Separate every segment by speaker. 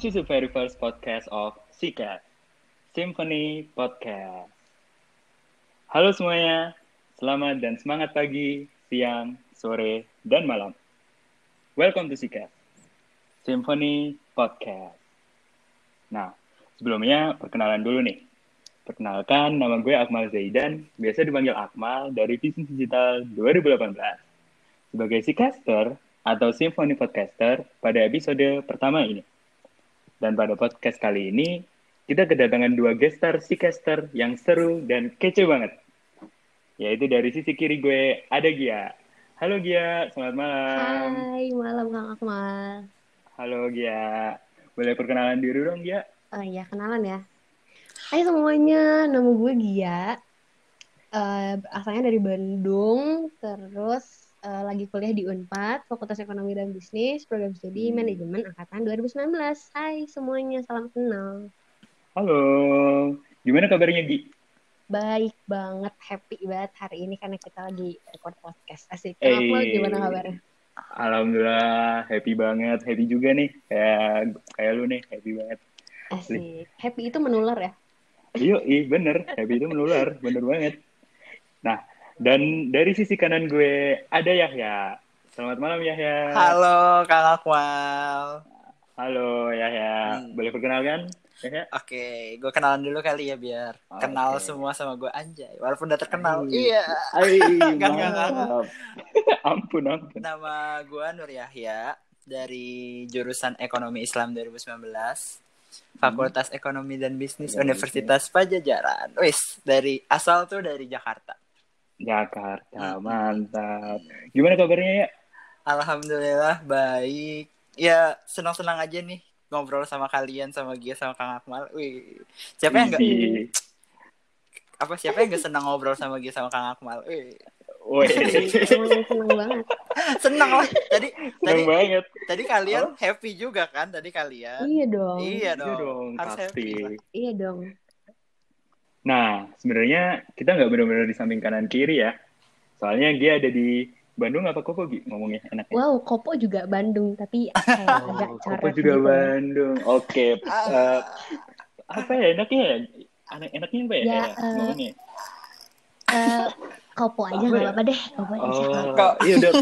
Speaker 1: This is the very first podcast of SICAT, Symphony Podcast. Halo semuanya, selamat dan semangat pagi, siang, sore, dan malam. Welcome to SICAT, Symphony Podcast. Nah, sebelumnya perkenalan dulu nih. Perkenalkan, nama gue Akmal Zaidan, biasa dipanggil Akmal dari Vision Digital 2018. Sebagai si caster atau Symphony Podcaster pada episode pertama ini. Dan pada podcast kali ini, kita kedatangan dua gestar si caster yang seru dan kece banget. Yaitu dari sisi kiri gue, ada Gia. Halo Gia, selamat malam.
Speaker 2: Hai, malam Kang Akmal.
Speaker 1: Halo Gia. Boleh perkenalan diri dong Gia?
Speaker 2: Oh iya, kenalan ya. Hai semuanya, nama gue Gia. Eh, asalnya dari Bandung, terus eh, lagi kuliah di Unpad, Fakultas Ekonomi dan Bisnis, Program Studi
Speaker 1: Hmm.
Speaker 2: Manajemen Angkatan 2019. Hai semuanya, salam kenal.
Speaker 1: Halo, gimana kabarnya Gi?
Speaker 2: Baik banget, happy banget hari ini karena kita lagi record podcast. Asik.
Speaker 1: Eh.
Speaker 2: Kang Akmal gimana kabarnya?
Speaker 1: Alhamdulillah, happy banget. Happy juga nih, kayak kayak lu nih, happy banget.
Speaker 2: Asik. Happy itu menular ya?
Speaker 1: Iya, bener. Happy itu menular, bener banget. Nah, dan dari sisi kanan gue ada Yahya. Selamat malam Yahya.
Speaker 3: Halo Kang Akmal.
Speaker 1: Halo Yahya.
Speaker 3: Hmm.
Speaker 1: Boleh perkenalkan Yahya?
Speaker 3: Oke, gue kenalan dulu kali ya biar
Speaker 1: Oke.
Speaker 3: kenal semua sama gue anjay. Walaupun udah terkenal.
Speaker 1: Ay.
Speaker 3: Iya.
Speaker 1: Ay,
Speaker 3: Enggak, enggak, enggak.
Speaker 1: mantap. ampun, ampun.
Speaker 3: Nama gue Nur Yahya dari jurusan Ekonomi Islam 2019. Fakultas Ekonomi dan Bisnis
Speaker 1: Hmm.
Speaker 3: Universitas Pajajaran. Wis, dari asal tuh dari Jakarta.
Speaker 1: Jakarta,
Speaker 3: Hmm.
Speaker 1: mantap. Gimana kabarnya ya?
Speaker 3: Alhamdulillah baik. Ya, senang-senang aja nih ngobrol sama kalian sama Gia sama Kang Akmal. Wih. Siapa yang enggak apa siapa yang gak senang ngobrol sama Gia sama Kang Akmal? Wih.
Speaker 1: Woi,
Speaker 2: seneng banget.
Speaker 3: Senang lah. Tadi
Speaker 1: seneng
Speaker 3: tadi
Speaker 1: banget.
Speaker 3: tadi kalian happy juga kan tadi kalian?
Speaker 2: Iya dong.
Speaker 3: Iya
Speaker 1: Iya
Speaker 3: dong.
Speaker 1: dong,
Speaker 3: Harus
Speaker 1: pasti.
Speaker 3: happy lah.
Speaker 2: Iya dong.
Speaker 1: Nah, sebenarnya kita nggak benar-benar di samping kanan kiri ya. Soalnya dia ada di Bandung apa Kopo Gi ngomongnya enaknya?
Speaker 2: Wow, Kopo juga Bandung, tapi kayak agak
Speaker 1: Oh, Kopo juga
Speaker 2: gitu.
Speaker 1: Bandung. Oke.
Speaker 3: Ah.
Speaker 1: eh, apa ya enaknya ya? Anak enaknya apa ya?
Speaker 2: Ya,
Speaker 1: ya,
Speaker 2: eh,
Speaker 1: ngomongnya?
Speaker 2: Eh, Kopo aja
Speaker 1: Apa
Speaker 2: nggak
Speaker 1: ya?
Speaker 2: apa-apa deh, Kopo aja.
Speaker 1: Oh,
Speaker 3: Kok-
Speaker 1: iya udah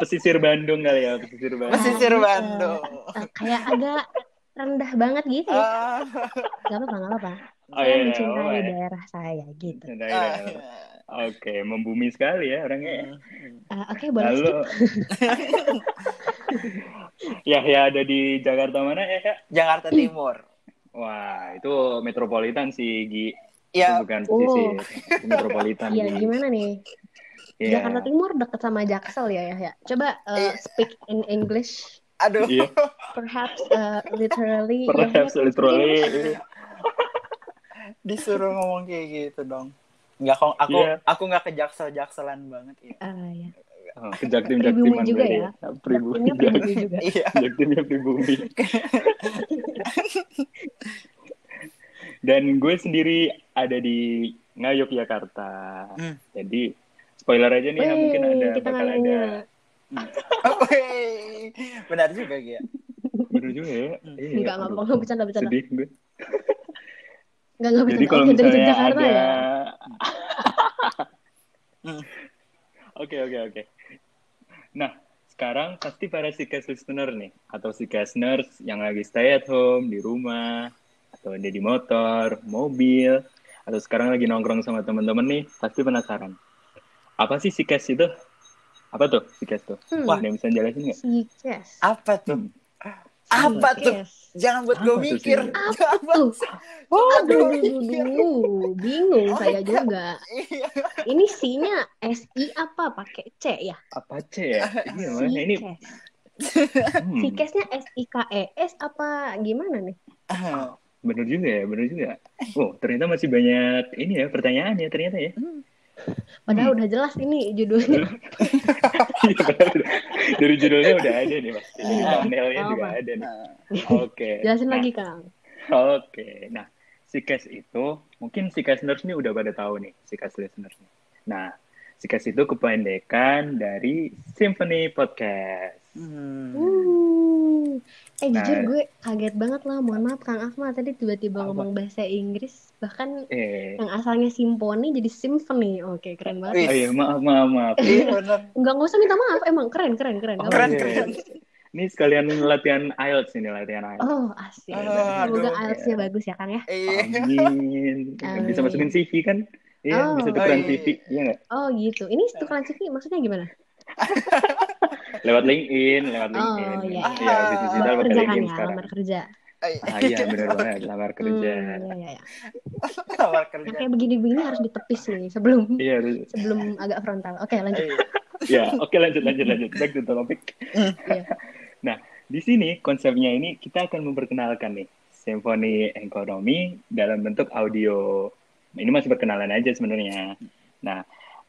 Speaker 1: pesisir Bandung kali ya, pesisir Bandung.
Speaker 3: Pesisir
Speaker 2: Eh,
Speaker 3: Bandung.
Speaker 2: eh, kayak agak rendah banget gitu ya.
Speaker 3: Ah.
Speaker 2: Gak apa-apa, gak apa-apa.
Speaker 1: Oh,
Speaker 2: Saya
Speaker 1: iya,
Speaker 2: mencintai
Speaker 1: oh, iya.
Speaker 2: daerah saya gitu.
Speaker 3: Ah.
Speaker 1: iya. Oke, membumi sekali ya orangnya.
Speaker 2: Eh, Oke, boleh
Speaker 1: Lalu,
Speaker 2: skip.
Speaker 1: ya ya ada di Jakarta mana ya?
Speaker 3: Jakarta Timur.
Speaker 1: Wah, itu metropolitan sih, Gi. Itu
Speaker 3: Ya,
Speaker 1: bukan
Speaker 2: Oh.
Speaker 1: itu metropolitan.
Speaker 2: Iya,
Speaker 1: Gi.
Speaker 2: gimana nih?
Speaker 1: Iya.
Speaker 2: Jakarta Timur deket sama Jaksel ya, ya. ya. Coba
Speaker 3: Iya.
Speaker 2: speak in English,
Speaker 3: aduh.
Speaker 1: Iya,
Speaker 2: perhaps eh, literally.
Speaker 1: Perhaps
Speaker 2: ya,
Speaker 1: literally.
Speaker 3: Disuruh ngomong kayak gitu dong. Enggak kok aku
Speaker 1: Iya.
Speaker 3: aku nggak ke jaksel-jakselan banget ya.
Speaker 2: Ah, ya.
Speaker 1: Oh, kejaktim
Speaker 2: Pribumi
Speaker 1: jaktiman
Speaker 2: juga
Speaker 1: berarti
Speaker 2: ya.
Speaker 1: Pribumi,
Speaker 2: juga.
Speaker 3: Iya.
Speaker 1: jaktimnya pribumi. Dan gue sendiri ada di Ngayogyakarta.
Speaker 3: Hmm.
Speaker 1: Jadi spoiler aja nih ya,
Speaker 2: Wey,
Speaker 1: mungkin ada
Speaker 2: kita
Speaker 1: bakal
Speaker 2: nggak
Speaker 1: ada.
Speaker 3: Oh. Benar juga Gia.
Speaker 1: Bener juga ya.
Speaker 2: Enggak, enggak,
Speaker 1: aduh,
Speaker 2: enggak bercanda, bercanda.
Speaker 1: Sedih gue.
Speaker 2: Enggak, enggak
Speaker 1: Jadi kalau
Speaker 2: Oh, dari
Speaker 1: misalnya
Speaker 2: Jakarta
Speaker 1: ada
Speaker 2: ya.
Speaker 1: Oke oke oke. Nah sekarang pasti para Sikas listener nih atau Sikasners yang lagi stay at home di rumah atau ada di motor, mobil atau sekarang lagi nongkrong sama teman-teman nih pasti penasaran. Apa sih Sikas itu? Apa tuh Sikas tuh?
Speaker 2: Hmm.
Speaker 1: Wah, ada yang bisa jelasin nggak?
Speaker 2: Sikes.
Speaker 3: Apa tuh?
Speaker 1: Hmm.
Speaker 3: Apa tuh?
Speaker 2: Sikes.
Speaker 3: Jangan buat
Speaker 1: Apa
Speaker 3: gue
Speaker 1: tuh,
Speaker 3: mikir. Jangan
Speaker 2: Tuh.
Speaker 3: buat
Speaker 2: Aduh,
Speaker 3: gue
Speaker 2: aduh, bingung
Speaker 3: Oh
Speaker 2: saya
Speaker 3: God.
Speaker 2: juga.
Speaker 3: Iya.
Speaker 2: Ini C-nya SI apa pakai C ya?
Speaker 1: Apa C ya? Ini mana? Ini
Speaker 2: Sikes.
Speaker 1: hmm,
Speaker 2: Sikesnya S I K E S apa gimana nih?
Speaker 1: bener juga ya, bener juga. Oh, ternyata masih banyak ini ya pertanyaan ya ternyata ya.
Speaker 2: Padahal
Speaker 1: Hmm.
Speaker 2: udah jelas ini judulnya.
Speaker 1: Iya, benar. Dari judulnya udah ada nih pasti.
Speaker 2: Iya.
Speaker 1: Thumbnailnya
Speaker 2: Apa?
Speaker 1: juga ada nih. Oke.
Speaker 2: Jelasin
Speaker 1: Nah,
Speaker 2: lagi Kang.
Speaker 1: Oke. Nah, Sikes itu mungkin Sikes listeners nih udah pada tahu nih Sikes listeners nih. Nah, Sikes itu kependekan dari Symphony Podcast.
Speaker 3: Hmm.
Speaker 2: Uh, Eh
Speaker 1: Nah.
Speaker 2: jujur gue kaget banget lah. Mohon maaf Kang Akmal tadi tiba-tiba
Speaker 1: Apa?
Speaker 2: ngomong bahasa Inggris. Bahkan
Speaker 1: Eh,
Speaker 2: yang asalnya simfoni jadi symphony. Oke, keren banget.
Speaker 1: Oh iya, maaf, maaf, maaf.
Speaker 3: Iya bener.
Speaker 2: Enggak nggak usah minta maaf, emang keren keren keren.
Speaker 1: Oh,
Speaker 2: Nggak
Speaker 3: Keren,
Speaker 1: iya.
Speaker 3: keren.
Speaker 1: Ini sekalian latihan IELTS ini, latihan IELTS.
Speaker 2: Oh, asik.
Speaker 3: Ah,
Speaker 2: Semoga
Speaker 3: aduh.
Speaker 2: IELTS-nya bagus ya, Kang ya.
Speaker 3: Iya.
Speaker 1: Amin. Bisa
Speaker 2: Amin.
Speaker 1: masukin CV kan? Iya,
Speaker 2: Oh.
Speaker 1: bisa tukeran
Speaker 3: Oh, iya.
Speaker 1: CV. Iya nggak?
Speaker 2: Oh, gitu. Ini tukeran CV maksudnya gimana?
Speaker 1: Lewat LinkedIn, lewat
Speaker 2: Oh,
Speaker 1: LinkedIn.
Speaker 2: iya,
Speaker 1: Iya,
Speaker 3: iya.
Speaker 1: bisnis
Speaker 2: Lamar
Speaker 1: digital pakai
Speaker 2: kan
Speaker 1: LinkedIn
Speaker 2: ya,
Speaker 1: sekarang.
Speaker 2: lamar kerja.
Speaker 1: Ah iya, bener banget. Lamar kerja.
Speaker 2: Hmm, iya, iya, iya.
Speaker 3: Lamar kerja.
Speaker 2: kayak begini-begini harus ditepis nih sebelum
Speaker 1: Iya, harus.
Speaker 2: sebelum agak frontal. Oke, lanjut.
Speaker 3: Iya.
Speaker 1: Ya, oke lanjut, lanjut, lanjut. Back to the topic.
Speaker 2: Iya.
Speaker 1: Nah, di sini konsepnya ini kita akan memperkenalkan nih simfoni ekonomi dalam bentuk audio. Ini masih perkenalan aja sebenarnya. Nah,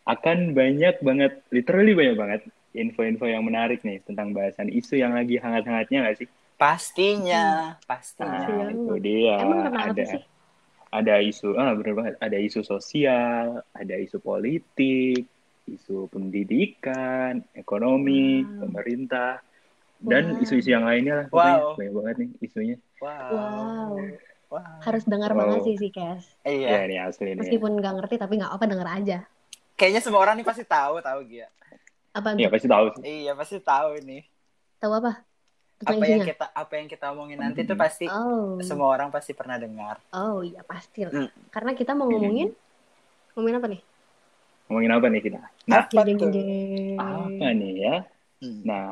Speaker 1: akan banyak banget, literally banyak banget info-info yang menarik nih tentang bahasan isu yang lagi hangat-hangatnya nggak sih?
Speaker 3: Pastinya, pastinya.
Speaker 1: Nah, itu dia.
Speaker 2: Emang
Speaker 1: ada
Speaker 2: sih?
Speaker 1: ada isu, ah bener banget, ada isu sosial, ada isu politik, isu pendidikan, ekonomi,
Speaker 2: Wow.
Speaker 1: pemerintah, dan
Speaker 2: Wow.
Speaker 1: isu-isu yang lainnya lah. Pokoknya
Speaker 3: Wow.
Speaker 1: banyak banget nih isunya.
Speaker 3: Wow.
Speaker 2: Wow.
Speaker 3: Wow.
Speaker 2: Harus dengar
Speaker 1: Wow.
Speaker 2: banget sih sih, Kes.
Speaker 1: Iya,
Speaker 3: Iya.
Speaker 1: nih asli nih.
Speaker 2: Meskipun nggak ngerti tapi nggak apa denger aja.
Speaker 3: Kayaknya semua orang nih pasti tahu, tahu Gia.
Speaker 2: Apa
Speaker 1: Iya, pasti tahu sih.
Speaker 3: Iya, pasti tahu nih.
Speaker 2: tahu apa? Tentang
Speaker 3: Apa yang
Speaker 2: isinya?
Speaker 3: kita apa yang kita omongin nanti tuh pasti
Speaker 2: Oh.
Speaker 3: semua orang pasti pernah dengar.
Speaker 2: Oh, iya pasti lah.
Speaker 3: Hmm.
Speaker 2: Karena kita mau ngomongin ngomongin apa nih?
Speaker 1: Ngomongin apa nih kita? Nah,
Speaker 3: Apa
Speaker 2: Jeng,
Speaker 3: tuh?
Speaker 2: jeng.
Speaker 1: apa nih ya?
Speaker 3: Hmm.
Speaker 1: Nah,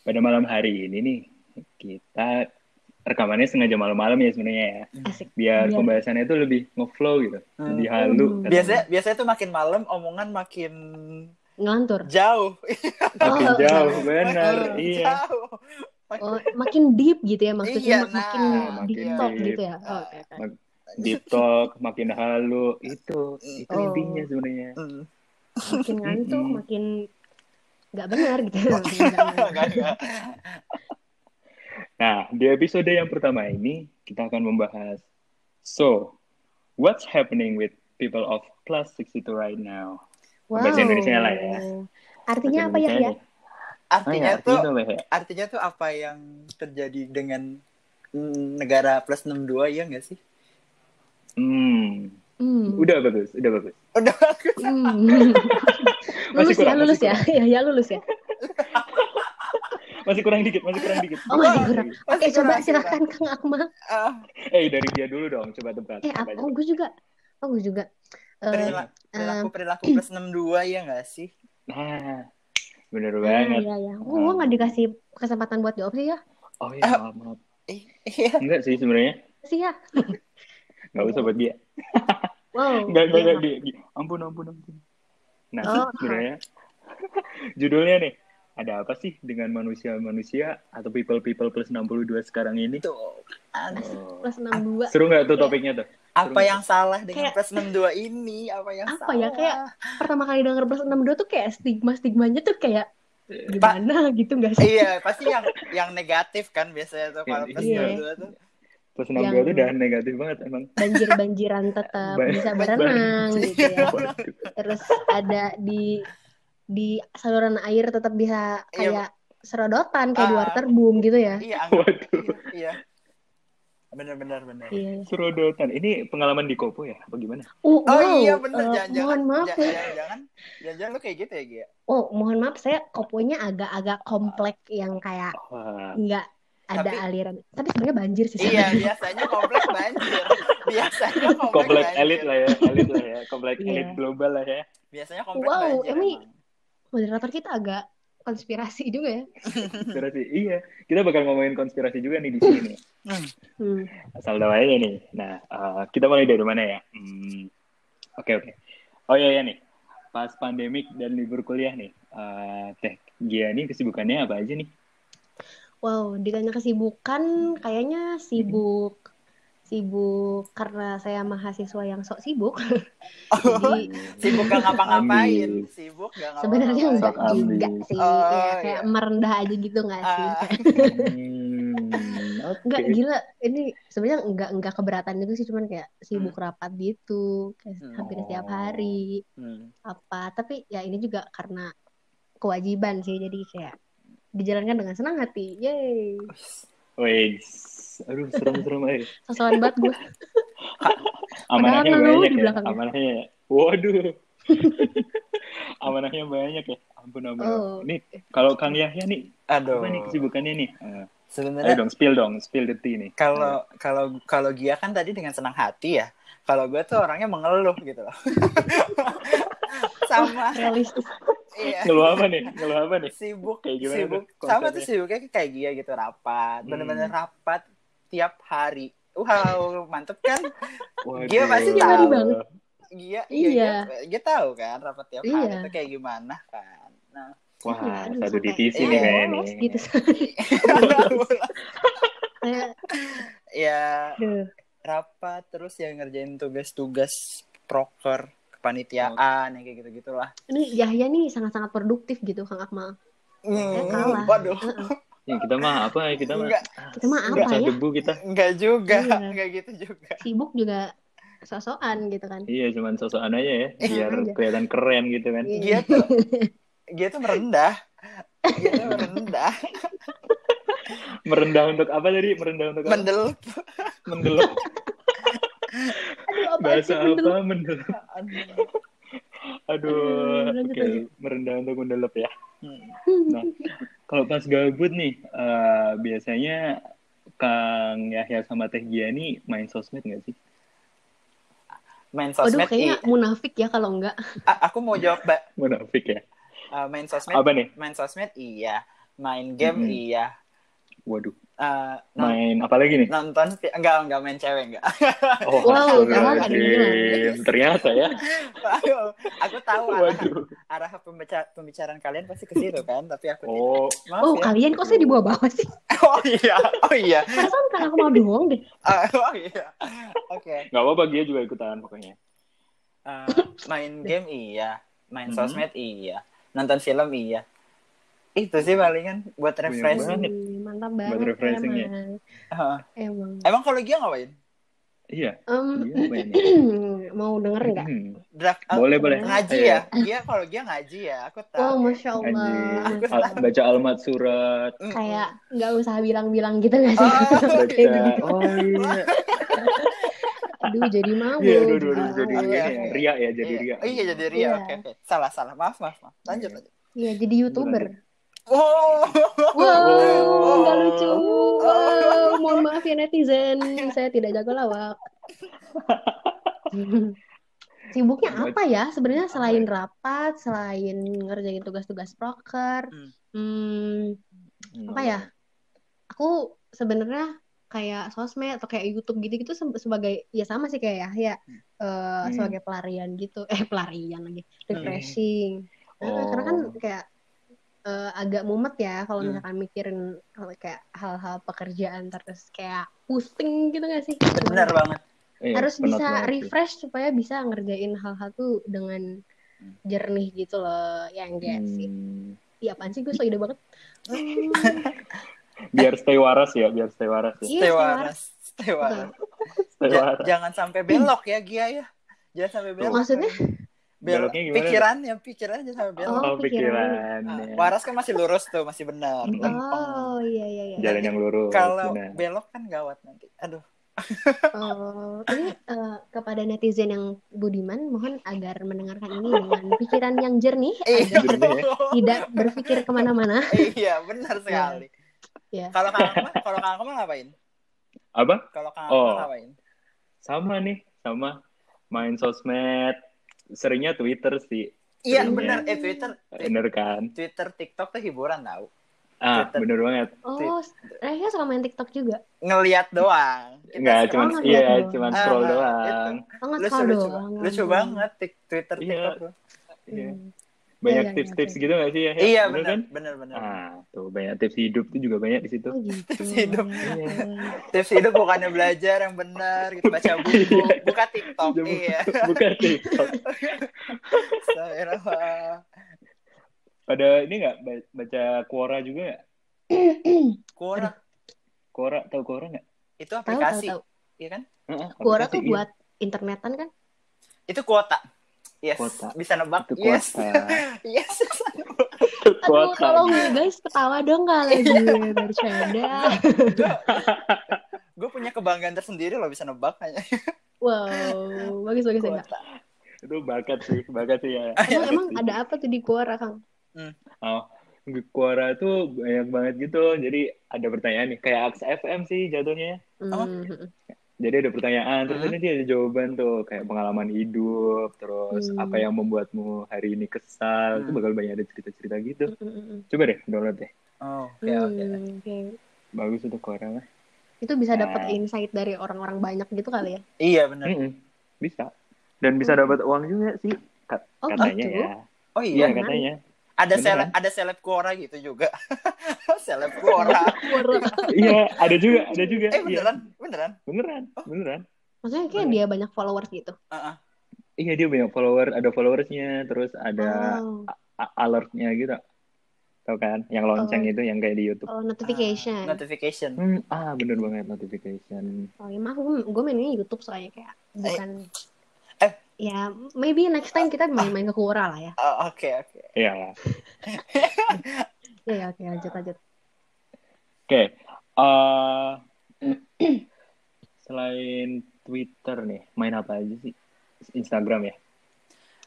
Speaker 1: pada malam hari ini nih, kita rekamannya sengaja malam-malam ya sebenarnya ya.
Speaker 2: Asik.
Speaker 1: Biar
Speaker 2: Biar-
Speaker 1: pembahasannya itu lebih ngeflow gitu,
Speaker 3: Hmm.
Speaker 1: lebih halu.
Speaker 2: Hmm.
Speaker 3: Biasanya biasanya tuh makin malam omongan makin
Speaker 2: Ngelantur.
Speaker 3: jauh.
Speaker 1: Makin
Speaker 2: Oh,
Speaker 1: jauh,
Speaker 2: nah.
Speaker 1: benar.
Speaker 3: Makin
Speaker 1: Iya.
Speaker 3: Jauh.
Speaker 2: Oh, makin deep gitu ya maksudnya
Speaker 3: Iya,
Speaker 2: mak-
Speaker 3: nah,
Speaker 2: makin
Speaker 1: makin
Speaker 2: deep talk
Speaker 1: deep.
Speaker 2: gitu ya. Oh, oke, oke.
Speaker 1: Mak- Deep talk, makin halu. Itu, itu
Speaker 2: Oh.
Speaker 1: intinya sebenarnya.
Speaker 3: Hmm.
Speaker 2: Makin ngantuk, makin nggak benar gitu.
Speaker 3: Enggak.
Speaker 1: Nah, di episode yang pertama ini kita akan membahas So, what's happening with people of class 62 right now? Bahasa Indonesia lah ya.
Speaker 2: Artinya
Speaker 1: Bahasa
Speaker 2: apa ya
Speaker 1: Indonesia
Speaker 2: ya?
Speaker 3: Artinya
Speaker 1: ya,
Speaker 3: tuh
Speaker 1: ya?
Speaker 3: artinya tuh apa yang terjadi dengan negara plus 62 ya enggak sih?
Speaker 1: Hmm,
Speaker 2: Hmm.
Speaker 1: udah bagus, udah bagus.
Speaker 3: Udah bagus.
Speaker 2: Hmm.
Speaker 1: Masih
Speaker 2: lulus
Speaker 1: kurang,
Speaker 2: ya, lulus ya. Ya, ya lulus ya.
Speaker 1: Masih kurang dikit, masih kurang dikit.
Speaker 2: Oh, masih kurang. Oke,
Speaker 3: Masih
Speaker 2: coba
Speaker 3: kurang,
Speaker 2: silakan Kang Akmal.
Speaker 3: Ah,
Speaker 1: Eh, dari dia dulu dong, coba tebak.
Speaker 2: Eh,
Speaker 1: aja?
Speaker 2: Oh, gue juga. Oh, gue juga. Eh,
Speaker 3: perila- perilaku perilaku plus 62 ya enggak sih?
Speaker 1: Nah, bener
Speaker 2: ah,
Speaker 1: banget.
Speaker 2: iya, iya. Gue gue nggak dikasih kesempatan buat jawab sih ya.
Speaker 1: Oh iya,
Speaker 3: Ah.
Speaker 1: maaf, maaf.
Speaker 3: Eh, Iya.
Speaker 1: Enggak sih sebenarnya.
Speaker 2: Sih ya.
Speaker 1: Enggak usah buat dia.
Speaker 2: Wow.
Speaker 1: Enggak, enggak,
Speaker 2: iya,
Speaker 1: enggak. Dia, dia. Ampun, ampun, ampun. Nah,
Speaker 2: Oh.
Speaker 1: sebenarnya judulnya nih, ada apa sih dengan manusia-manusia atau people-people plus 62 sekarang ini?
Speaker 3: Tuh. kan.
Speaker 1: Oh.
Speaker 2: Plus 62.
Speaker 1: Seru nggak tuh topiknya tuh?
Speaker 3: Apa yang salah dengan
Speaker 2: Kayak-
Speaker 3: plus 62 ini? Apa yang
Speaker 2: Apa
Speaker 3: salah?
Speaker 2: ya, kayak Pertama kali denger plus 62 tuh kayak stigma-stigmanya tuh kayak gimana gitu gak sih?
Speaker 3: Iya, pasti yang yang negatif kan biasanya tuh kalau plus
Speaker 1: Iya.
Speaker 3: 62 tuh.
Speaker 1: Plus 62
Speaker 2: Yang-
Speaker 1: tuh udah negatif banget emang.
Speaker 2: Banjir-banjiran tetap
Speaker 1: Ban-
Speaker 2: bisa berenang gitu ya. Terus ada di di saluran air tetap bisa
Speaker 3: Iya.
Speaker 2: kayak serodotan kayak di
Speaker 3: Ah.
Speaker 2: water boom gitu ya.
Speaker 3: Iya,
Speaker 1: Waduh.
Speaker 3: iya. Bener bener bener.
Speaker 2: Iya.
Speaker 1: Serodotan. Ini pengalaman di Kopo ya? Apa gimana?
Speaker 2: Oh,
Speaker 3: Oh
Speaker 2: wow.
Speaker 3: iya bener
Speaker 2: Eh,
Speaker 3: jangan
Speaker 2: mohon maaf
Speaker 3: jangan
Speaker 2: ya.
Speaker 3: jangan jangan jangan lu kayak gitu ya Gia.
Speaker 2: Oh, mohon maaf saya koponya agak-agak kompleks yang kayak
Speaker 1: Wah,
Speaker 2: nggak ada
Speaker 3: Tapi-
Speaker 2: aliran. Tapi sebenarnya banjir sih.
Speaker 3: Iya
Speaker 2: sebenarnya.
Speaker 3: biasanya komplek banjir. Biasanya komplek,
Speaker 1: komplek
Speaker 3: banjir.
Speaker 1: elit lah ya, elit lah ya, komplek
Speaker 2: Iya.
Speaker 1: elit global lah ya.
Speaker 3: Biasanya komplek
Speaker 2: Wow,
Speaker 3: banjir.
Speaker 2: ini
Speaker 3: emang.
Speaker 2: Moderator kita agak konspirasi juga ya.
Speaker 1: Konspirasi, iya. Kita bakal ngomongin konspirasi juga nih di sini. nih.
Speaker 3: Hmm.
Speaker 2: Hmm.
Speaker 1: Asal tahu aja nih. Nah, eh, kita mulai dari mana ya? Hmm, Oke oke. Oh iya ya nih. Pas pandemik dan libur kuliah nih, eh, Teh Gia nih kesibukannya apa aja nih?
Speaker 2: Wow, ditanya kesibukan, kayaknya sibuk. Sibuk karena saya mahasiswa yang sok sibuk. Jadi
Speaker 3: Sibuk gak ngapa-ngapain, sibuk gak ngapa-ngapain.
Speaker 2: sebenarnya enggak juga sih.
Speaker 3: Oh,
Speaker 2: ya, kayak
Speaker 3: iya.
Speaker 2: merendah aja gitu nggak sih?
Speaker 3: Ah,
Speaker 1: Hmm, oke.
Speaker 2: Enggak gila, ini sebenarnya enggak enggak keberatan gitu sih, cuman kayak sibuk rapat gitu, kayak
Speaker 3: Hmm.
Speaker 2: hampir setiap
Speaker 1: Oh.
Speaker 2: hari
Speaker 3: hmm.
Speaker 2: apa. Tapi ya ini juga karena kewajiban sih, jadi kayak dijalankan dengan senang hati. Yeay.
Speaker 1: Wih, aduh serem-serem aja.
Speaker 2: Sosokan banget gue.
Speaker 1: Amanahnya
Speaker 2: Padahal
Speaker 1: banyak
Speaker 2: di
Speaker 1: ya. Amanahnya. Waduh. Amanahnya banyak ya. Ampun ampun.
Speaker 2: Oh.
Speaker 1: Nih kalau Kang Yahya nih,
Speaker 3: Aduh.
Speaker 1: apa nih kesibukannya nih? Eh, ayo
Speaker 3: Sebenarnya
Speaker 1: dong, spill dong, spill the tea nih.
Speaker 3: kalau kalau kalau Gia kan tadi dengan senang hati ya. Kalau gue tuh orangnya mengeluh gitu loh. Sama
Speaker 2: Realistis.
Speaker 3: Iya.
Speaker 1: Ngeluh apa nih? Ngeluh apa nih?
Speaker 3: Sibuk,
Speaker 1: Kayak gimana
Speaker 3: sibuk.
Speaker 1: tuh
Speaker 3: Sama tuh sibuknya kayak Gia gitu rapat,
Speaker 1: Hmm.
Speaker 3: bener-bener rapat tiap hari. Wow, mantep kan?
Speaker 1: Waduh.
Speaker 3: Gia pasti
Speaker 2: Iya,
Speaker 3: tahu.
Speaker 2: banget.
Speaker 3: Gia,
Speaker 2: Iya.
Speaker 3: Gia, Gia tahu kan rapat tiap hari
Speaker 2: Iya.
Speaker 3: itu kayak gimana kan. Nah,
Speaker 1: Wah,
Speaker 2: Iya, aduh,
Speaker 1: satu divisi
Speaker 3: Iya.
Speaker 1: nih kayaknya nih.
Speaker 2: gitu.
Speaker 3: Ya rapat terus ya ngerjain tugas-tugas proker kepanitiaan yang kayak gitu-gitulah.
Speaker 2: Ini Yahya nih sangat-sangat produktif gitu, Kang Akmal. Saya
Speaker 3: Hmm,
Speaker 2: kalah.
Speaker 3: Waduh.
Speaker 1: Ya, kita mah apa ya? Kita mah
Speaker 3: enggak,
Speaker 2: Kita mah apa ya?
Speaker 1: debu kita.
Speaker 3: enggak juga,
Speaker 2: Iya.
Speaker 3: enggak gitu juga.
Speaker 2: Sibuk juga sosokan gitu kan.
Speaker 1: Iya, cuman sosokan aja ya, biar
Speaker 2: aja.
Speaker 1: kelihatan keren gitu kan.
Speaker 2: Iya.
Speaker 3: Dia tuh, dia tuh merendah. Dia tuh merendah,
Speaker 1: Merendah untuk apa tadi? Merendah untuk apa?
Speaker 3: mendelup.
Speaker 2: Aduh, apa
Speaker 1: Bahasa apa? Mendelep. Aduh,
Speaker 2: Aduh,
Speaker 1: oke.
Speaker 2: lanjut.
Speaker 1: Merendah untuk mendelep ya.
Speaker 3: Hmm.
Speaker 1: Nah, kalau pas gabut nih, eh, biasanya Kang Yahya sama Teh Gia nih main sosmed nggak sih?
Speaker 3: Main sosmed,
Speaker 2: kayaknya
Speaker 3: i-
Speaker 2: munafik ya kalau enggak.
Speaker 3: A- aku mau jawab, Mbak.
Speaker 1: Munafik ya?
Speaker 3: Uh, main sosmed,
Speaker 1: Apa nih?
Speaker 3: main sosmed iya, main game
Speaker 1: Mhm.
Speaker 3: iya.
Speaker 1: Waduh,
Speaker 3: Uh, non-
Speaker 1: main apa lagi nih?
Speaker 3: nonton enggak enggak main cewek enggak.
Speaker 1: Oh,
Speaker 2: Wow,
Speaker 1: Ternyata ya.
Speaker 3: Aku tahu arah,
Speaker 1: Waduh.
Speaker 3: arah pembica- pembicaraan kalian pasti ke situ kan, tapi aku tidak.
Speaker 1: Oh,
Speaker 3: Maaf
Speaker 2: Oh,
Speaker 3: ya.
Speaker 2: kalian kok saya di bawah-bawah sih?
Speaker 3: Oh iya, oh iya,
Speaker 2: Perasaan kan aku mau doang deh.
Speaker 3: Ah, oh iya. Oke,
Speaker 1: nggak apa-apa dia juga ikutan pokoknya.
Speaker 3: Uh, main game iya, main
Speaker 1: Mhm.
Speaker 3: sosmed iya, nonton film iya. Itu sih palingan buat
Speaker 1: Banyak
Speaker 3: refreshing.
Speaker 1: banget.
Speaker 2: Mantap
Speaker 1: Buat refreshing ya.
Speaker 2: emang.
Speaker 3: Uh,
Speaker 2: Emang.
Speaker 3: emang kalau dia ngapain?
Speaker 1: Iya.
Speaker 2: Em,
Speaker 1: Iya,
Speaker 2: mau denger nggak?
Speaker 1: Hmm.
Speaker 3: Drak,
Speaker 1: Boleh, boleh.
Speaker 3: Ngaji
Speaker 1: Ayo.
Speaker 3: ya? Dia kalau dia ngaji ya, aku tahu.
Speaker 2: Oh, masya Allah. Masya
Speaker 1: Al- baca almat surat.
Speaker 2: Kayak nggak usah bilang-bilang gitu nggak sih?
Speaker 3: Oh,
Speaker 2: Kayak
Speaker 1: Baca.
Speaker 2: gitu.
Speaker 1: Oh iya.
Speaker 2: Aduh, jadi mau.
Speaker 1: Iya, aduh, aduh, aduh, jadi ini ya. Ria ya, jadi
Speaker 3: Iya.
Speaker 1: Ria.
Speaker 3: Oh, iya jadi Ria.
Speaker 2: Iya.
Speaker 3: Oke, oke. Salah, salah. Maaf, maaf, maaf. Lanjut,
Speaker 1: Iya.
Speaker 3: lanjut.
Speaker 2: Iya, jadi youtuber.
Speaker 3: Oh.
Speaker 2: Wow,
Speaker 1: Oh.
Speaker 2: nggak lucu. Wow, mohon maaf ya netizen, saya tidak jago lawak. Sibuknya apa ya? Sebenarnya selain rapat, selain ngerjain tugas-tugas proker,
Speaker 3: Hmm.
Speaker 2: hmm,
Speaker 1: Hmm.
Speaker 2: apa ya? Aku sebenarnya kayak sosmed atau kayak YouTube gitu-gitu se- sebagai ya sama sih kayak ya, ya
Speaker 1: Hmm.
Speaker 2: sebagai pelarian gitu. Eh pelarian lagi, refreshing. Nah, karena kan
Speaker 1: Oh.
Speaker 2: kayak eh, agak mumet ya kalau
Speaker 3: Hmm.
Speaker 2: misalkan mikirin hal- kayak hal-hal pekerjaan terus kayak pusing gitu gak sih?
Speaker 3: Benar banget.
Speaker 1: Iya,
Speaker 2: Harus
Speaker 1: penat
Speaker 2: bisa
Speaker 1: banget sih.
Speaker 2: refresh supaya bisa ngerjain hal-hal tuh dengan jernih gitu loh, ya enggak sih?
Speaker 1: Hmm.
Speaker 2: Iya apaan sih gue so ide banget. Hmm,
Speaker 1: Biar stay waras ya, biar stay waras ya.
Speaker 2: Iya,
Speaker 3: Stay
Speaker 2: stay
Speaker 3: waras. Stay waras.
Speaker 1: Stay waras.
Speaker 3: jangan sampai belok ya, Gia ya. Jangan sampai belok.
Speaker 2: Maksudnya?
Speaker 3: Belok.
Speaker 1: Beloknya gimana?
Speaker 3: Pikirannya, pikirannya jangan sampai belok.
Speaker 2: Oh,
Speaker 1: Oh,
Speaker 2: pikiran.
Speaker 1: pikiran.
Speaker 3: Ah, waras kan masih lurus tuh, masih benar.
Speaker 2: Oh iya iya iya.
Speaker 1: Jalan yang lurus.
Speaker 3: Kalau
Speaker 1: benar.
Speaker 3: belok kan gawat nanti. Aduh.
Speaker 2: Oh, ini eh, kepada netizen yang budiman, mohon agar mendengarkan ini dengan pikiran yang jernih,
Speaker 3: Iya.
Speaker 2: agar
Speaker 1: Jernih ya.
Speaker 2: tidak berpikir ke mana-mana.
Speaker 3: iya, benar sekali.
Speaker 2: Iya.
Speaker 3: Kalau Kang Akmal, kalau Kang Akmal ngapain?
Speaker 1: Apa?
Speaker 3: Kalau Kang
Speaker 1: Oh.
Speaker 3: Ngapain?
Speaker 1: Sama nih, sama main sosmed. Seringnya Twitter sih.
Speaker 3: Iya, benar. Eh Twitter,
Speaker 1: Bener kan?
Speaker 3: Twitter, TikTok tuh hiburan tau.
Speaker 1: Ah,
Speaker 3: Twitter.
Speaker 1: bener banget.
Speaker 2: Oh, Raya suka main TikTok juga.
Speaker 3: Ngeliat doang.
Speaker 1: Enggak, cuman
Speaker 2: Oh,
Speaker 1: iya,
Speaker 2: doang.
Speaker 1: cuman
Speaker 3: Ah,
Speaker 1: scroll
Speaker 3: ah,
Speaker 1: doang.
Speaker 2: Oh, nggak
Speaker 3: lucu,
Speaker 2: suka
Speaker 3: lucu,
Speaker 2: doang.
Speaker 3: lucu
Speaker 2: nggak.
Speaker 3: banget tik- Twitter,
Speaker 1: Iya.
Speaker 3: TikTok tuh.
Speaker 1: Iya.
Speaker 2: Hmm.
Speaker 1: Banyak
Speaker 2: Iya, iya,
Speaker 1: tips-tips
Speaker 2: iya.
Speaker 1: gitu gak sih ya?
Speaker 3: Iya,
Speaker 1: Bener
Speaker 3: benar,
Speaker 1: kan?
Speaker 3: benar, benar.
Speaker 1: Ah, tuh banyak tips hidup tuh juga banyak di situ.
Speaker 2: Oh gitu.
Speaker 3: Tips hidup.
Speaker 2: Ya.
Speaker 3: Tips hidup bukannya belajar yang benar, gitu baca buku, buka TikTok.
Speaker 1: Buka-
Speaker 3: iya.
Speaker 1: Bukan TikTok. Pada ini nggak ba- baca Quora juga nggak?
Speaker 3: Quora
Speaker 1: Quora tahu Quora nggak?
Speaker 3: itu aplikasi,
Speaker 2: tahu.
Speaker 3: iya kan?
Speaker 1: Heeh,
Speaker 2: Quora tuh
Speaker 1: iya.
Speaker 2: buat internetan kan?
Speaker 3: Itu kuota. Yes,
Speaker 1: Kuota.
Speaker 3: bisa nebak.
Speaker 1: Itu
Speaker 3: Yes.
Speaker 1: kuota.
Speaker 3: yes.
Speaker 2: Aduh,
Speaker 1: Kuota.
Speaker 2: tolong ya guys, ketawa dong gak lagi bercanda.
Speaker 3: gue punya kebanggaan tersendiri loh bisa nebak kayaknya.
Speaker 2: Wow, bagus bagus ya.
Speaker 3: Kuota.
Speaker 1: Itu bakat sih, bakat sih ya.
Speaker 2: Emang emang ada apa tuh di Quora, Kang?
Speaker 1: Oh, Quora tuh banyak banget gitu. Jadi ada pertanyaan nih, kayak Aks FM sih jatuhnya.
Speaker 3: Oh.
Speaker 2: Hmm.
Speaker 1: Jadi ada pertanyaan, terus
Speaker 3: Hmm.
Speaker 1: ini dia ada jawaban tuh, kayak pengalaman hidup, terus
Speaker 2: Hmm.
Speaker 1: apa yang membuatmu hari ini kesal, itu
Speaker 3: Hmm.
Speaker 1: bakal banyak ada cerita-cerita gitu.
Speaker 2: Hmm,
Speaker 1: Coba deh download deh,
Speaker 3: Oh, oke oke.
Speaker 2: hmm, oke.
Speaker 1: bagus untuk Quora mah.
Speaker 2: Itu bisa dapat
Speaker 1: Nah.
Speaker 2: insight dari orang-orang banyak gitu kali ya?
Speaker 3: Iya benar.
Speaker 1: Mm-mm, Bisa. Dan bisa
Speaker 2: Hmm.
Speaker 1: dapat uang juga sih, kat-
Speaker 2: Oh,
Speaker 1: katanya
Speaker 2: gitu?
Speaker 1: ya.
Speaker 3: Oh
Speaker 1: Iya
Speaker 3: iya,
Speaker 1: katanya.
Speaker 3: Ada
Speaker 1: beneran.
Speaker 3: seleb ada seleb Quora gitu juga. seleb Quora.
Speaker 2: Quora.
Speaker 1: Iya, ada juga, ada juga.
Speaker 3: eh
Speaker 1: Iya.
Speaker 3: beneran, beneran.
Speaker 1: Beneran, beneran.
Speaker 2: Maksudnya kayak dia banyak followers gitu.
Speaker 3: Heeh.
Speaker 1: Iya dia banyak follower, ada followersnya, terus ada
Speaker 2: Oh,
Speaker 1: alertnya gitu. Tahu kan? Yang lonceng
Speaker 2: Oh.
Speaker 1: itu yang kayak di YouTube.
Speaker 2: oh notification.
Speaker 3: Notification.
Speaker 1: Hmm, ah bener banget notification.
Speaker 2: Oh ya maaf, gue, gue mainnya YouTube soalnya kayak bukan.
Speaker 3: eh.
Speaker 2: Ya, maybe next time kita main-main ke Quora lah ya.
Speaker 3: Oh, Oke oke.
Speaker 1: Iya lah.
Speaker 2: Ya, ya, oke lanjut lanjut.
Speaker 1: Oke. eh, selain Twitter nih, main apa aja sih? Instagram ya?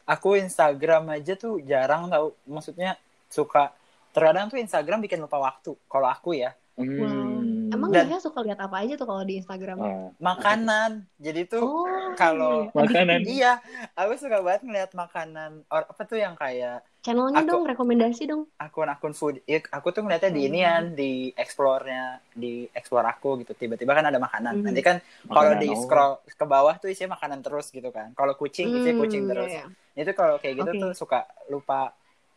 Speaker 3: Aku Instagram aja tuh jarang tahu. Maksudnya suka terkadang tuh Instagram bikin lupa waktu. Kalau aku ya
Speaker 1: Hmm.
Speaker 2: Wow. Emang
Speaker 3: Dan-
Speaker 2: dia suka lihat apa aja tuh kalau di Instagram?
Speaker 1: ah,
Speaker 3: makanan. Jadi tuh
Speaker 2: Oh,
Speaker 3: kalau-
Speaker 2: iya.
Speaker 1: Makanan.
Speaker 2: Addictive.
Speaker 3: iya, aku suka banget ngeliat makanan or apa tuh yang kayak
Speaker 2: Channelnya
Speaker 3: Aku-
Speaker 2: dong, rekomendasi dong.
Speaker 3: akun-akun food. Ya, aku tuh ngeliatnya di
Speaker 2: Hmm.
Speaker 3: inian, di explore-nya, di explore aku gitu. Tiba-tiba kan ada makanan.
Speaker 2: Hmm.
Speaker 3: Nanti kan kalau di
Speaker 1: oh.
Speaker 3: scroll ke bawah tuh isinya makanan terus gitu kan. Kalau kucing isinya
Speaker 2: Hmm,
Speaker 3: kucing terus.
Speaker 2: iya, iya.
Speaker 3: Itu kalau kayak gitu
Speaker 2: Oke.
Speaker 3: tuh suka lupa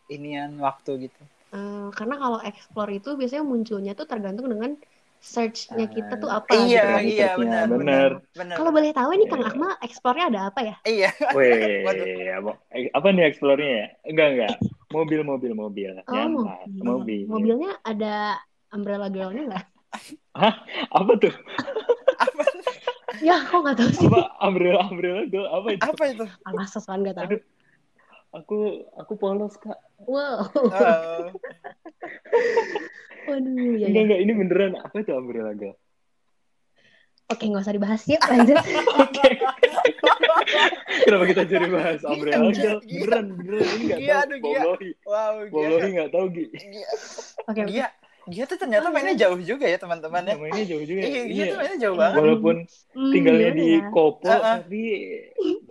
Speaker 3: inian waktu gitu.
Speaker 2: Eh, karena kalau explore itu biasanya munculnya tuh tergantung dengan search-nya kita tuh apa.
Speaker 3: iya,
Speaker 2: gitu
Speaker 3: iya benar,
Speaker 1: benar.
Speaker 3: benar. Benar.
Speaker 2: Kalau boleh tahu nih Kang
Speaker 1: Iya.
Speaker 2: Akmal explore-nya ada apa ya?
Speaker 3: Iya.
Speaker 1: Weh,
Speaker 3: Waduh.
Speaker 1: apa- eh, apa nih explore-nya ya? Enggak, enggak. Mobil, mobil, mobil.
Speaker 2: Oh,
Speaker 1: Nyaman. Mobil.
Speaker 2: Mobilnya ada umbrella girl-nya nggak?
Speaker 1: Apa tuh?
Speaker 2: Ya, kok nggak tahu sih?
Speaker 1: Apa umbrella, umbrella girl? Apa itu?
Speaker 3: Apa itu?
Speaker 2: Alas, sosokan nggak tahu.
Speaker 1: Aduh. Aku, aku polos, Kak.
Speaker 2: Wow.
Speaker 3: Oh.
Speaker 2: Waduh, ya,
Speaker 1: Enggak,
Speaker 2: ya.
Speaker 1: enggak. Ini beneran. Apa itu umbrella girl?
Speaker 2: Oke, nggak usah dibahas yuk, lanjut.
Speaker 1: Oke. Kenapa kita jadi bahas umbrella
Speaker 2: Iya,
Speaker 1: girl? Beneran, beneran. Ini enggak
Speaker 3: Iya,
Speaker 1: tahu.
Speaker 3: aduh, Gia. Wow,
Speaker 1: Wallahi
Speaker 3: dia.
Speaker 1: enggak tahu, Gi.
Speaker 2: Oke, oke.
Speaker 3: Dia, tuh ternyata mainnya jauh juga ya teman-teman ya.
Speaker 1: Namanya jauh juga.
Speaker 3: Iya, dia
Speaker 1: Iya.
Speaker 3: tuh mainnya jauh banget.
Speaker 1: Walaupun
Speaker 2: Hmm,
Speaker 1: tinggalnya di
Speaker 2: ya?
Speaker 1: Kopo, tapi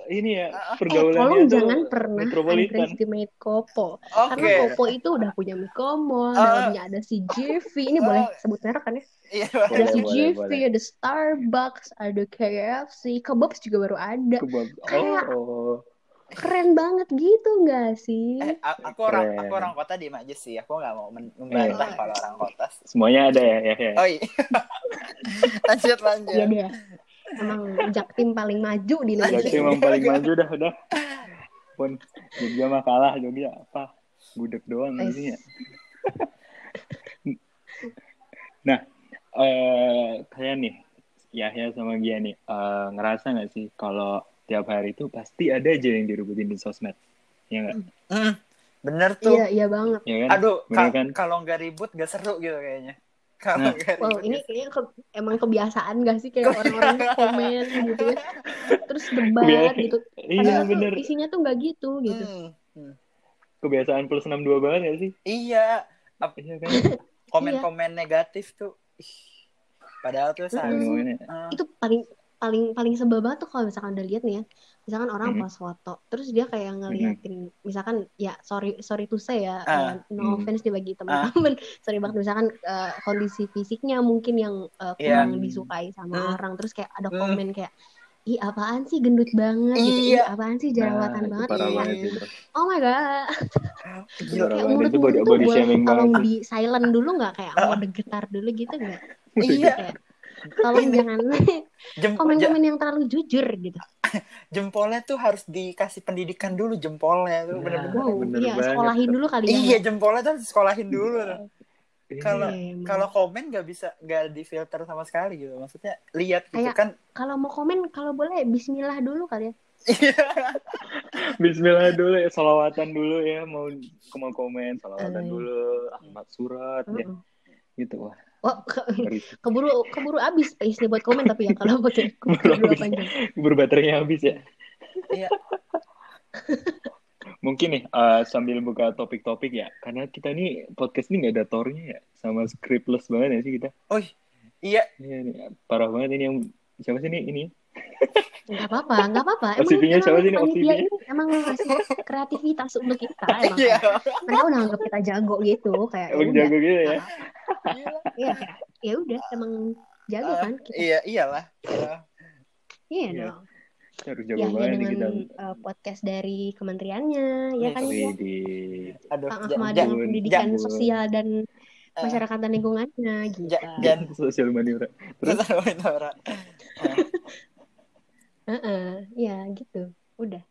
Speaker 1: ini ya.
Speaker 2: Eh,
Speaker 1: pergaulannya
Speaker 2: tolong jangan pernah underestimate Kopo. Karena Kopo itu udah punya Mikomo,
Speaker 3: Ah.
Speaker 2: dalamnya ada si Jiffy. Ini boleh
Speaker 3: Ah.
Speaker 2: sebut merek kan ya?
Speaker 3: Iya.
Speaker 2: Ada si
Speaker 1: boleh.
Speaker 2: ada Starbucks, ada KFC, Kebabs juga baru ada.
Speaker 1: Kebab.
Speaker 2: Kayak-
Speaker 1: Oh,
Speaker 2: Keren banget gitu nggak sih?
Speaker 3: Eh, aku orang
Speaker 1: Keren.
Speaker 3: aku orang kota diem aja sih. Aku nggak mau men- membantah
Speaker 2: Iya.
Speaker 3: kalau orang kota.
Speaker 1: semuanya ada ya, ya, ya.
Speaker 3: Oh iya. lanjut lanjut.
Speaker 2: Iya deh. Emang Jaktim paling maju di Indonesia.
Speaker 1: Berarti emang paling maju dah, udah. Pun Jogja mah kalah, Jogja apa? Gudeg doang
Speaker 2: Ais.
Speaker 1: isinya. nah, eh kayak nih, Yahya sama Gia nih, eh, ngerasa nggak sih kalau tiap hari itu pasti ada aja yang direbutin di sosmed, ya nggak?
Speaker 3: Hmm, bener tuh.
Speaker 2: Iya, iya banget.
Speaker 1: Ya kan?
Speaker 3: Aduh, ka-
Speaker 1: kan?
Speaker 3: kalau nggak ribut nggak seru gitu kayaknya. Kalau
Speaker 1: Nah.
Speaker 2: Wow, ini kayaknya ke- emang kebiasaan gak sih kayak orang-orang komen gitu ya. Terus debat gitu.
Speaker 1: Iya
Speaker 2: Padahal tuh
Speaker 1: bener,
Speaker 2: isinya tuh nggak gitu gitu.
Speaker 3: Hmm, hmm.
Speaker 1: kebiasaan plus 62 banget ya sih?
Speaker 3: Iya,
Speaker 1: Iya kan?
Speaker 3: komen-komen negatif tuh. Ih, Padahal tuh seharusnya.
Speaker 1: Ngomongnya.
Speaker 3: eh,
Speaker 2: Itu paling paling paling sebel banget tuh kalau misalkan udah lihat nih ya. Misalkan orang
Speaker 1: Mhm.
Speaker 2: post foto, terus dia kayak ngeliatin misalkan ya sorry sorry to say ya,
Speaker 3: Ah,
Speaker 2: eh, no
Speaker 1: hmm.
Speaker 2: offense nih bagi teman-teman. sorry banget misalkan eh, kondisi fisiknya mungkin yang
Speaker 3: Iya.
Speaker 2: kurang disukai sama
Speaker 3: Hmm.
Speaker 2: orang, terus kayak ada
Speaker 3: Hmm.
Speaker 2: komen kayak ih apaan sih gendut banget gitu. Ih,
Speaker 3: Iya.
Speaker 2: apaan sih
Speaker 1: Nah,
Speaker 2: jerawatan
Speaker 1: itu
Speaker 2: banget.
Speaker 1: itu.
Speaker 2: Oh my god.
Speaker 3: Gila.
Speaker 2: Kayak mulut
Speaker 1: itu body,
Speaker 2: mulut tuh
Speaker 1: body
Speaker 2: boleh tolong
Speaker 1: banget.
Speaker 2: di silent dulu nggak kayak mau getar dulu gitu nggak?
Speaker 3: Iya.
Speaker 2: Kayak, tolong jangan
Speaker 3: Jem- ja-
Speaker 2: komen-komen yang terlalu jujur gitu.
Speaker 3: jempolnya tuh harus dikasih pendidikan dulu jempolnya tuh
Speaker 1: Nah,
Speaker 3: bener-bener.
Speaker 2: Wow,
Speaker 1: bener
Speaker 2: iya
Speaker 1: banget
Speaker 2: sekolahin dulu kali ya.
Speaker 3: Iya jempolnya tuh harus sekolahin dulu.
Speaker 1: Iya.
Speaker 3: Kalau
Speaker 2: Iya,
Speaker 3: kalau komen nggak bisa nggak difilter sama sekali gitu. Maksudnya lihat gitu
Speaker 2: Kayak-
Speaker 3: kan.
Speaker 2: kalau mau komen kalau boleh Bismillah dulu kali ya.
Speaker 3: Iya.
Speaker 1: Bismillah dulu ya, salawatan dulu ya, mau mau komen, salawatan
Speaker 2: Eh.
Speaker 1: dulu, Ahmad surat ya,
Speaker 2: Mm-mm.
Speaker 1: gitu wah.
Speaker 2: Oh, ke- keburu keburu habis space nih buat komen tapi ya kalau pakai
Speaker 1: Keburu
Speaker 2: panjang.
Speaker 1: Berbaterainya habis ya.
Speaker 3: Iya.
Speaker 1: Mungkin nih eh, sambil buka topik-topik ya, karena kita nih podcast ini nggak ada tornya ya, sama scriptless banget ya sih kita.
Speaker 3: Oh, iya.
Speaker 1: Iya nih, parah banget ini yang siapa sih ini ini?
Speaker 2: Nggak apa-apa, nggak apa-apa. Emang,
Speaker 1: OCP-nya siapa sih ini, OCP-nya?
Speaker 2: emang ngasih kreativitas untuk kita emang.
Speaker 3: Iya.
Speaker 2: Mereka udah anggap kita jago gitu, kayak ya
Speaker 1: Emang
Speaker 2: udah.
Speaker 1: jago gitu ya.
Speaker 2: Iya, ya udah emang jago
Speaker 3: Ah,
Speaker 2: kan kita.
Speaker 3: Iya, iyalah. Iya.
Speaker 2: Iya
Speaker 1: Iya.
Speaker 2: dong.
Speaker 1: Harus
Speaker 2: Ya,
Speaker 1: jago
Speaker 2: ya
Speaker 1: banget nih
Speaker 2: dengan
Speaker 1: kita.
Speaker 2: uh, podcast dari kementeriannya, ya kan ya.
Speaker 3: Aduh,
Speaker 2: Ahmad pendidikan sosial dan
Speaker 3: eh,
Speaker 2: masyarakat dan lingkungannya gitu.
Speaker 3: ja- jan-
Speaker 1: Sosial maniora. Terus
Speaker 3: Terus
Speaker 2: Heeh, uh -uh. ya gitu. Udah.